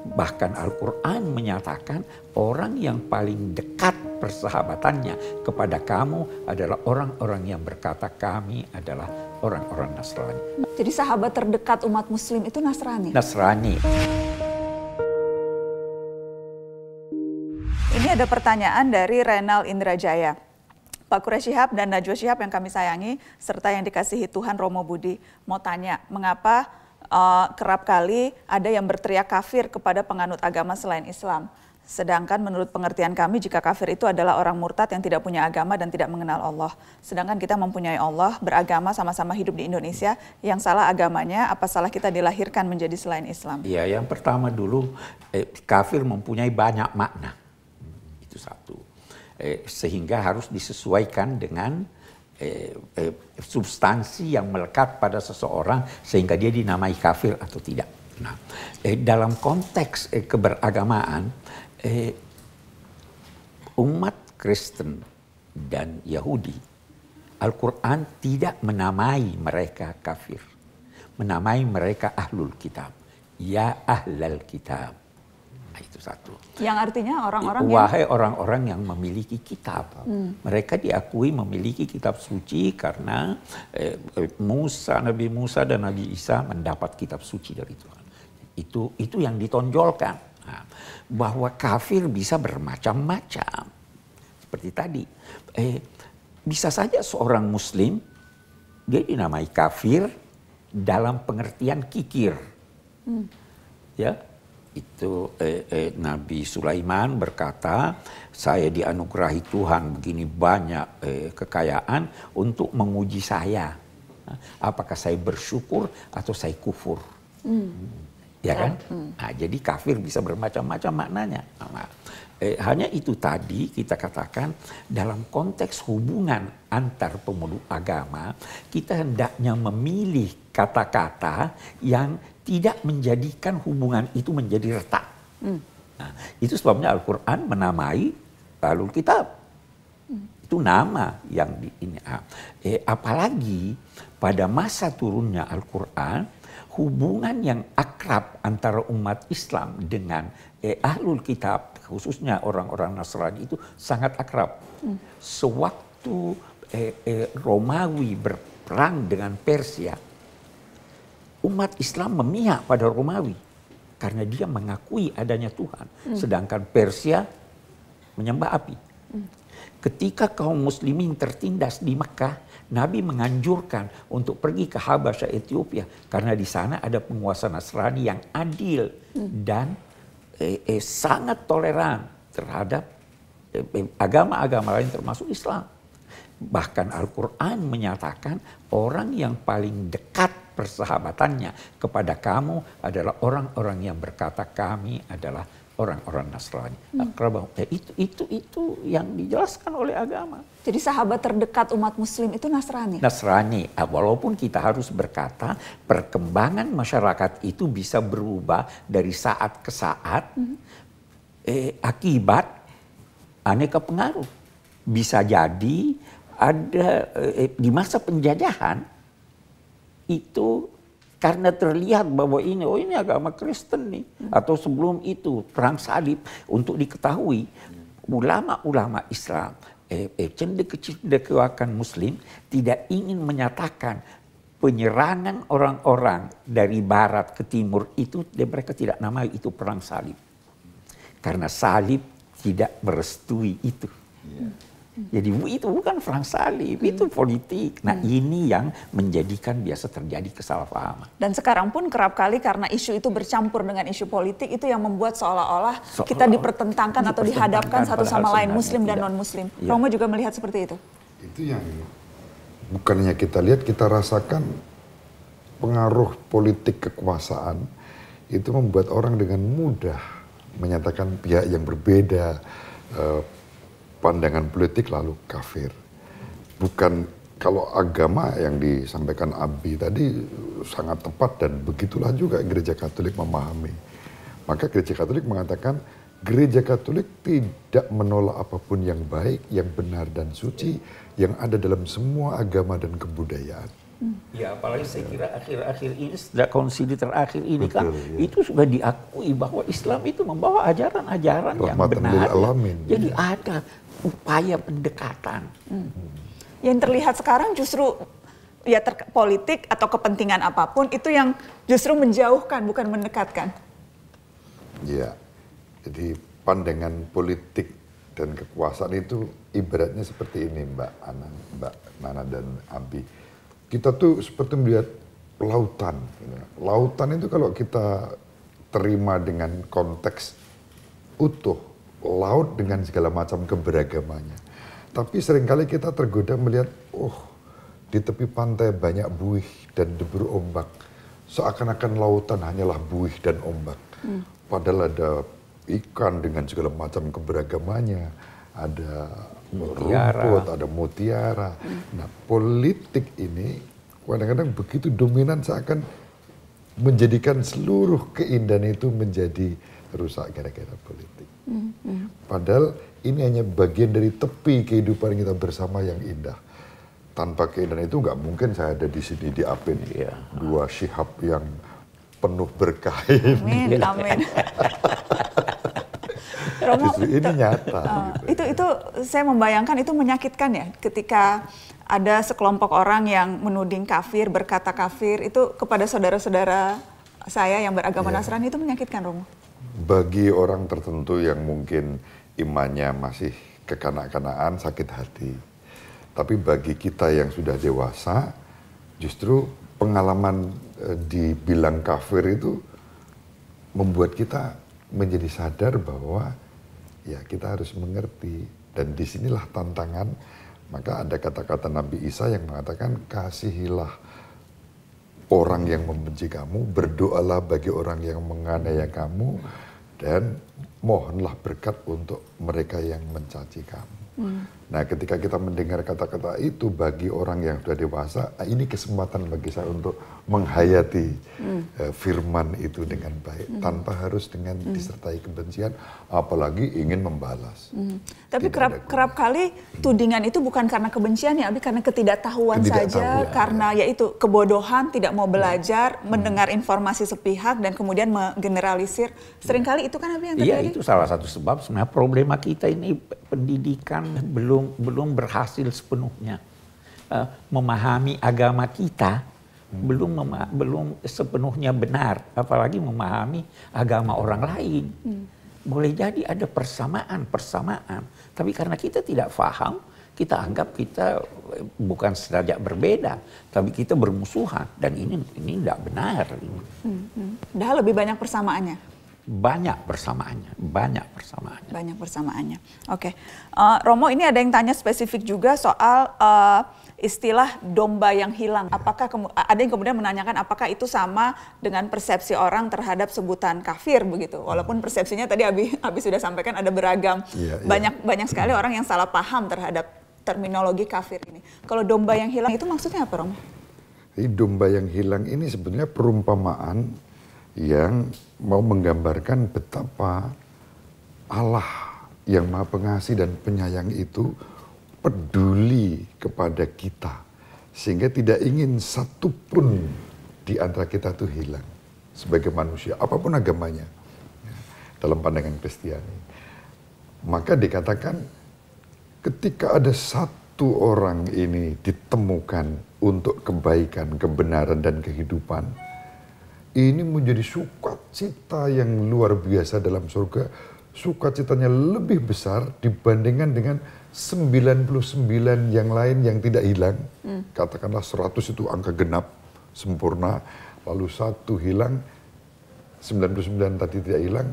Bahkan Al-Quran menyatakan orang yang paling dekat persahabatannya kepada kamu adalah orang-orang yang berkata kami adalah orang-orang Nasrani. Jadi sahabat terdekat umat muslim itu Nasrani? Nasrani. Ini ada pertanyaan dari Renal Indrajaya. Pak Kure Shihab dan Najwa Shihab yang kami sayangi, serta yang dikasihi Tuhan Romo Budi, mau tanya, mengapa uh, kerap kali ada yang berteriak kafir kepada penganut agama selain Islam? Sedangkan menurut pengertian kami jika kafir itu adalah orang murtad yang tidak punya agama dan tidak mengenal Allah. Sedangkan kita mempunyai Allah, beragama sama-sama hidup di Indonesia, yang salah agamanya, apa salah kita dilahirkan menjadi selain Islam? Ya, yang pertama dulu eh, kafir mempunyai banyak makna. Itu satu. Eh, sehingga harus disesuaikan dengan eh, eh, substansi yang melekat pada seseorang sehingga dia dinamai kafir atau tidak. Nah, eh, dalam konteks eh, keberagamaan, eh, umat Kristen dan Yahudi, Al-Quran tidak menamai mereka kafir, menamai mereka ahlul kitab. Ya ahlal kitab. Nah, itu satu. Yang artinya orang-orang yang... Wahai orang-orang yang memiliki kitab. Hmm. Mereka diakui memiliki kitab suci karena eh, Musa, Nabi Musa dan Nabi Isa mendapat kitab suci dari Tuhan. Itu itu yang ditonjolkan. Nah, bahwa kafir bisa bermacam-macam. Seperti tadi, eh, bisa saja seorang muslim dia dinamai kafir dalam pengertian kikir. Hmm. Ya, itu eh, eh, Nabi Sulaiman berkata, saya dianugerahi Tuhan begini banyak eh, kekayaan untuk menguji saya. Apakah saya bersyukur atau saya kufur? Hmm. Ya kan? Hmm. Nah, jadi kafir bisa bermacam-macam maknanya. Nah, eh, hanya itu tadi kita katakan dalam konteks hubungan antar pemeluk agama, kita hendaknya memilih kata-kata yang tidak menjadikan hubungan itu menjadi retak. Hmm. Nah, itu sebabnya Al-Quran menamai Alul Kitab. Hmm. Itu nama yang di ini. Ah, eh, apalagi pada masa turunnya Al-Quran, hubungan yang akrab antara umat Islam dengan eh, Ahlul Kitab, khususnya orang-orang Nasrani itu sangat akrab. Hmm. Sewaktu eh, eh, Romawi berperang dengan Persia, umat Islam memihak pada Romawi karena dia mengakui adanya Tuhan, hmm. sedangkan Persia menyembah api. Hmm. Ketika kaum muslimin tertindas di Mekah, Nabi menganjurkan untuk pergi ke Habasyah Ethiopia karena di sana ada penguasa Nasrani yang adil hmm. dan eh, eh, sangat toleran terhadap eh, eh, agama-agama lain termasuk Islam. Bahkan Al-Quran menyatakan orang yang paling dekat persahabatannya kepada kamu adalah orang-orang yang berkata kami adalah orang-orang Nasrani. Hmm. Ya, itu itu itu yang dijelaskan oleh agama. Jadi sahabat terdekat umat Muslim itu Nasrani. Nasrani. Ah, walaupun kita harus berkata perkembangan masyarakat itu bisa berubah dari saat ke saat hmm. eh, akibat aneka pengaruh. Bisa jadi ada eh, di masa penjajahan itu karena terlihat bahwa ini oh ini agama Kristen nih hmm. atau sebelum itu perang salib untuk diketahui ulama-ulama Islam eh, eh, cendekiawan Muslim tidak ingin menyatakan penyerangan orang-orang dari barat ke timur itu mereka tidak namai itu perang salib karena salib tidak merestui itu. Yeah. Jadi itu bukan perang salib, hmm. itu politik. Nah hmm. ini yang menjadikan biasa terjadi kesalahpahaman. Dan sekarang pun kerap kali karena isu itu bercampur dengan isu politik, itu yang membuat seolah-olah so, kita dipertentangkan atau dihadapkan satu sama lain, muslim dan non-muslim. Ya. Romo juga melihat seperti itu? Itu yang bukannya kita lihat, kita rasakan pengaruh politik kekuasaan itu membuat orang dengan mudah menyatakan pihak yang berbeda, eh, pandangan politik lalu kafir. Bukan kalau agama yang disampaikan Abi tadi sangat tepat dan begitulah juga gereja Katolik memahami. Maka gereja Katolik mengatakan gereja Katolik tidak menolak apa pun yang baik, yang benar dan suci yang ada dalam semua agama dan kebudayaan. Ya apalagi saya kira akhir-akhir ini sejak konsili terakhir ini kan Betul, ya. itu sudah diakui bahwa Islam itu membawa ajaran-ajaran yang benar. alamin. Jadi ada upaya pendekatan. Yang terlihat sekarang justru ya ter- politik atau kepentingan apa pun itu yang justru menjauhkan bukan mendekatkan. Ya, jadi pandangan politik dan kekuasaan itu ibaratnya seperti ini Mbak Ana, Mbak Nana dan Abi. Kita tuh seperti melihat lautan. gitu. Lautan itu kalau kita terima dengan konteks utuh, laut dengan segala macam keberagamannya. Tapi sering kali kita tergoda melihat, oh di tepi pantai banyak buih dan debur ombak. Seakan-akan lautan hanyalah buih dan ombak. Padahal ada ikan dengan segala macam keberagamannya. Ada Mutiara. rumput, ada mutiara. Nah politik ini kadang-kadang begitu dominan seakan menjadikan seluruh keindahan itu menjadi rusak gara-gara politik. Padahal ini hanya bagian dari tepi kehidupan kita bersama yang indah. Tanpa keindahan itu nggak mungkin saya ada di sini di Apin. Iya. Dua syihab yang penuh berkah ini. Amin, amin. Romo, Justru ini nyata. Uh, gitu. itu itu saya membayangkan itu menyakitkan ya ketika ada sekelompok orang yang menuding kafir berkata kafir itu kepada saudara-saudara saya yang beragama Iya. Nasrani itu menyakitkan Romo. Bagi orang tertentu yang mungkin imannya masih kekanak-kanakan sakit hati. Tapi bagi kita yang sudah dewasa, justru pengalaman eh, dibilang kafir itu membuat kita menjadi sadar bahwa ya kita harus mengerti dan di sinilah tantangan maka ada kata-kata Nabi Isa yang mengatakan kasihilah orang yang membenci kamu berdoalah bagi orang yang menganiaya kamu dan mohonlah berkat untuk mereka yang mencaci kamu. Nah, ketika kita mendengar kata-kata itu bagi orang yang sudah dewasa, ah, ini kesempatan bagi saya untuk menghayati eh, firman itu dengan baik tanpa harus dengan disertai kebencian, apalagi ingin membalas. Tapi Tidak kerap kerap kali tudingan itu bukan karena kebencian ya, Abi karena ketidaktahuan saja, Ketidaktahuan, karena yaitu kebodohan, tidak mau belajar, mendengar informasi sepihak dan kemudian menggeneralisir. Seringkali itu kan Abi yang Iya terjadi. itu salah satu sebab sebenarnya problema kita ini pendidikan belum belum berhasil sepenuhnya. Eh, memahami agama kita belum mema- belum sepenuhnya benar apalagi memahami agama orang lain. Boleh jadi ada persamaan persamaan. Tapi karena kita tidak paham kita anggap kita eh, bukan sederajat berbeda tapi kita bermusuhan. Dan ini ini tidak benar. Ini. Padahal lebih banyak persamaannya. Banyak persamaannya banyak persamaannya Banyak persamaannya. Oke, Eh, Romo ini ada yang tanya spesifik juga soal eh, istilah domba yang hilang. Apakah kemu- ada yang kemudian menanyakan apakah itu sama dengan persepsi orang terhadap sebutan kafir begitu? Walaupun persepsinya tadi Abi, Abi sudah sampaikan ada beragam. Iya, iya. Banyak banyak sekali orang yang salah paham terhadap terminologi kafir ini. Kalau domba yang hilang itu maksudnya apa, Romo? Jadi domba yang hilang ini sebenarnya perumpamaan yang mau menggambarkan betapa Allah yang maha pengasih dan penyayang itu peduli kepada kita. Sehingga tidak ingin satupun di antara kita itu hilang. Sebagai manusia, apa pun agamanya. ya, Dalam pandangan Kristiani. Maka dikatakan ketika ada satu orang ini ditemukan untuk kebaikan, kebenaran, dan kehidupan, ini menjadi sukacita yang luar biasa dalam surga. Sukacitanya lebih besar dibandingkan dengan 99 yang lain yang tidak hilang. Katakanlah 100 itu angka genap, sempurna. Lalu satu hilang, 99 tadi tidak hilang.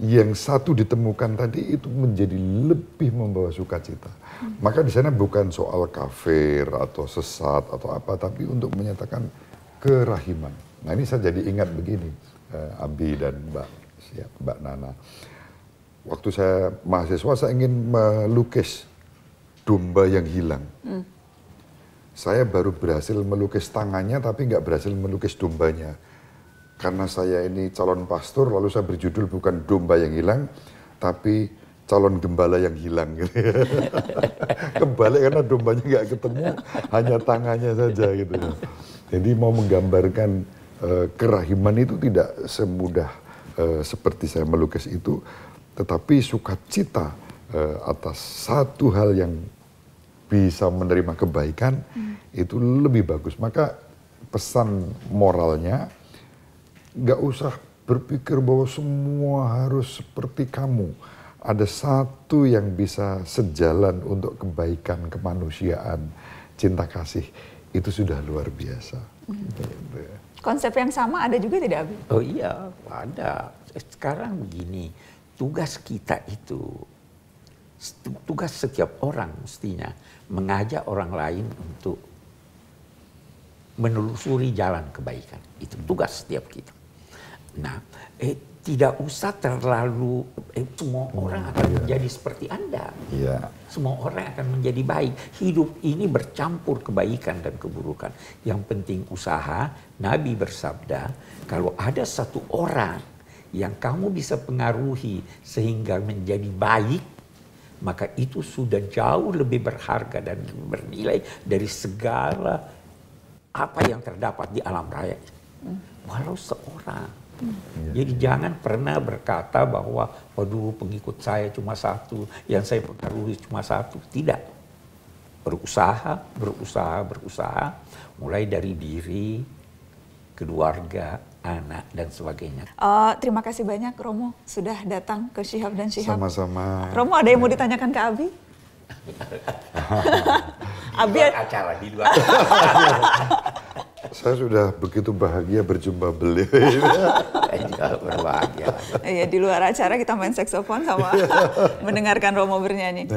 Yang satu ditemukan tadi itu menjadi lebih membawa sukacita. Maka di sana bukan soal kafir atau sesat atau apa, tapi untuk menyatakan kerahiman. Nah ini saya jadi ingat begini, eh, Abi dan Mbak, siap, Mbak Nana. Waktu saya mahasiswa saya ingin melukis domba yang hilang. Saya baru berhasil melukis tangannya tapi nggak berhasil melukis dombanya. Karena saya ini calon pastor lalu saya berjudul bukan domba yang hilang tapi calon gembala yang hilang gitu. Kebalik karena dombanya nggak ketemu, hanya tangannya saja gitu. Jadi mau menggambarkan uh, kerahiman itu tidak semudah uh, seperti saya melukis itu, tetapi sukacita uh, atas satu hal yang bisa menerima kebaikan hmm. itu lebih bagus. Maka pesan moralnya nggak usah berpikir bahwa semua harus seperti kamu ada satu yang bisa sejalan untuk kebaikan kemanusiaan, cinta kasih, itu sudah luar biasa. Hmm. Konsep yang sama ada juga tidak, Abi? Oh iya, ada. Sekarang begini, tugas kita itu, tugas setiap orang mestinya mengajak orang lain untuk menelusuri jalan kebaikan. Itu tugas setiap kita. Nah, eh, tidak usah terlalu eh, semua orang akan iya. menjadi seperti Anda. Iya. Semua orang akan menjadi baik. Hidup ini bercampur kebaikan dan keburukan. Yang penting usaha. Nabi bersabda, kalau ada satu orang yang kamu bisa pengaruhi sehingga menjadi baik, maka itu sudah jauh lebih berharga dan bernilai dari segala apa yang terdapat di alam raya. Walau seorang Hmm. Jadi jangan pernah berkata bahwa waduh pengikut saya cuma satu, yang saya pengaruhi cuma satu. Tidak. Berusaha, berusaha, berusaha, mulai dari diri, keluarga, anak dan sebagainya. Uh, terima kasih banyak Romo sudah datang ke Syihab dan Syihab. Sama-sama. Romo ada yang mau ditanyakan ke Abi? Abi acara di luar. Saya sudah begitu bahagia berjumpa beliau. juga berbahagia. Iya di luar acara kita main saksofon sama mendengarkan Romo bernyanyi.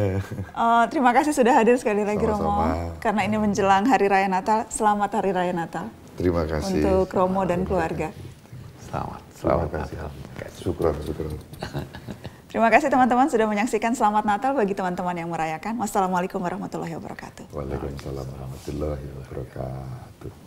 Uh, terima kasih sudah hadir sekali lagi sama -sama. Romo. Karena ini menjelang Hari Raya Natal. Selamat Hari Raya Natal. Terima kasih. Untuk Romo dan keluarga. Selamat. Selamat Terima kasih. Syukur, syukur. Terima kasih teman-teman sudah menyaksikan Selamat Natal bagi teman-teman yang merayakan. Wassalamualaikum warahmatullahi wabarakatuh. Waalaikumsalam warahmatullahi wabarakatuh.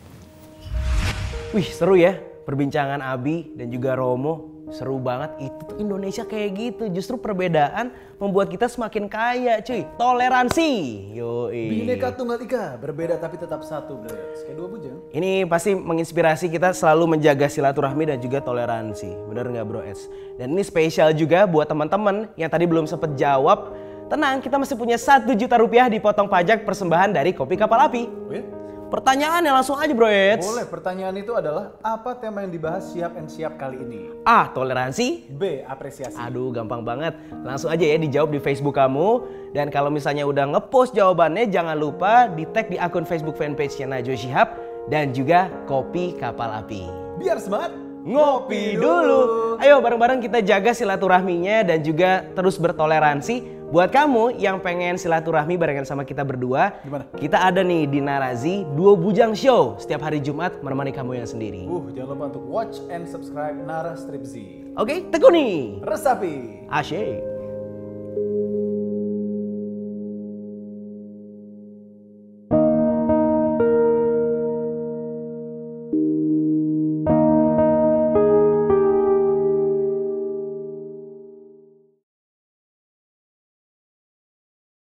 Wih seru ya perbincangan Abi dan juga Romo. Seru banget itu tuh Indonesia kayak gitu. Justru perbedaan membuat kita semakin kaya cuy. Toleransi. Yo. Bineka Tunggal Ika berbeda tapi tetap satu Kayak dua bujang. Ini pasti menginspirasi kita selalu menjaga silaturahmi dan juga toleransi. Bener nggak bro Es? Dan ini spesial juga buat teman-teman yang tadi belum sempet jawab. Tenang, kita masih punya satu juta rupiah dipotong pajak persembahan dari Kopi Kapal Api. Oh ya? Pertanyaannya langsung aja bro Eds. Boleh, pertanyaan itu adalah apa tema yang dibahas siap and siap kali ini? A. Toleransi. B. Apresiasi. Aduh gampang banget. Langsung aja ya dijawab di Facebook kamu. Dan kalau misalnya udah ngepost jawabannya jangan lupa di tag di akun Facebook fanpage-nya Najwa Shihab dan juga Kopi Kapal Api. Biar semangat ngopi dulu. Ayo bareng-bareng kita jaga silaturahminya dan juga terus bertoleransi Buat kamu yang pengen silaturahmi barengan sama kita berdua, Gimana? kita ada nih di Narazi Dua Bujang Show setiap hari Jumat menemani kamu yang sendiri. Uh, jangan lupa untuk watch and subscribe Nara Strip Z. Oke, okay, tekuni. Resapi. Asyik.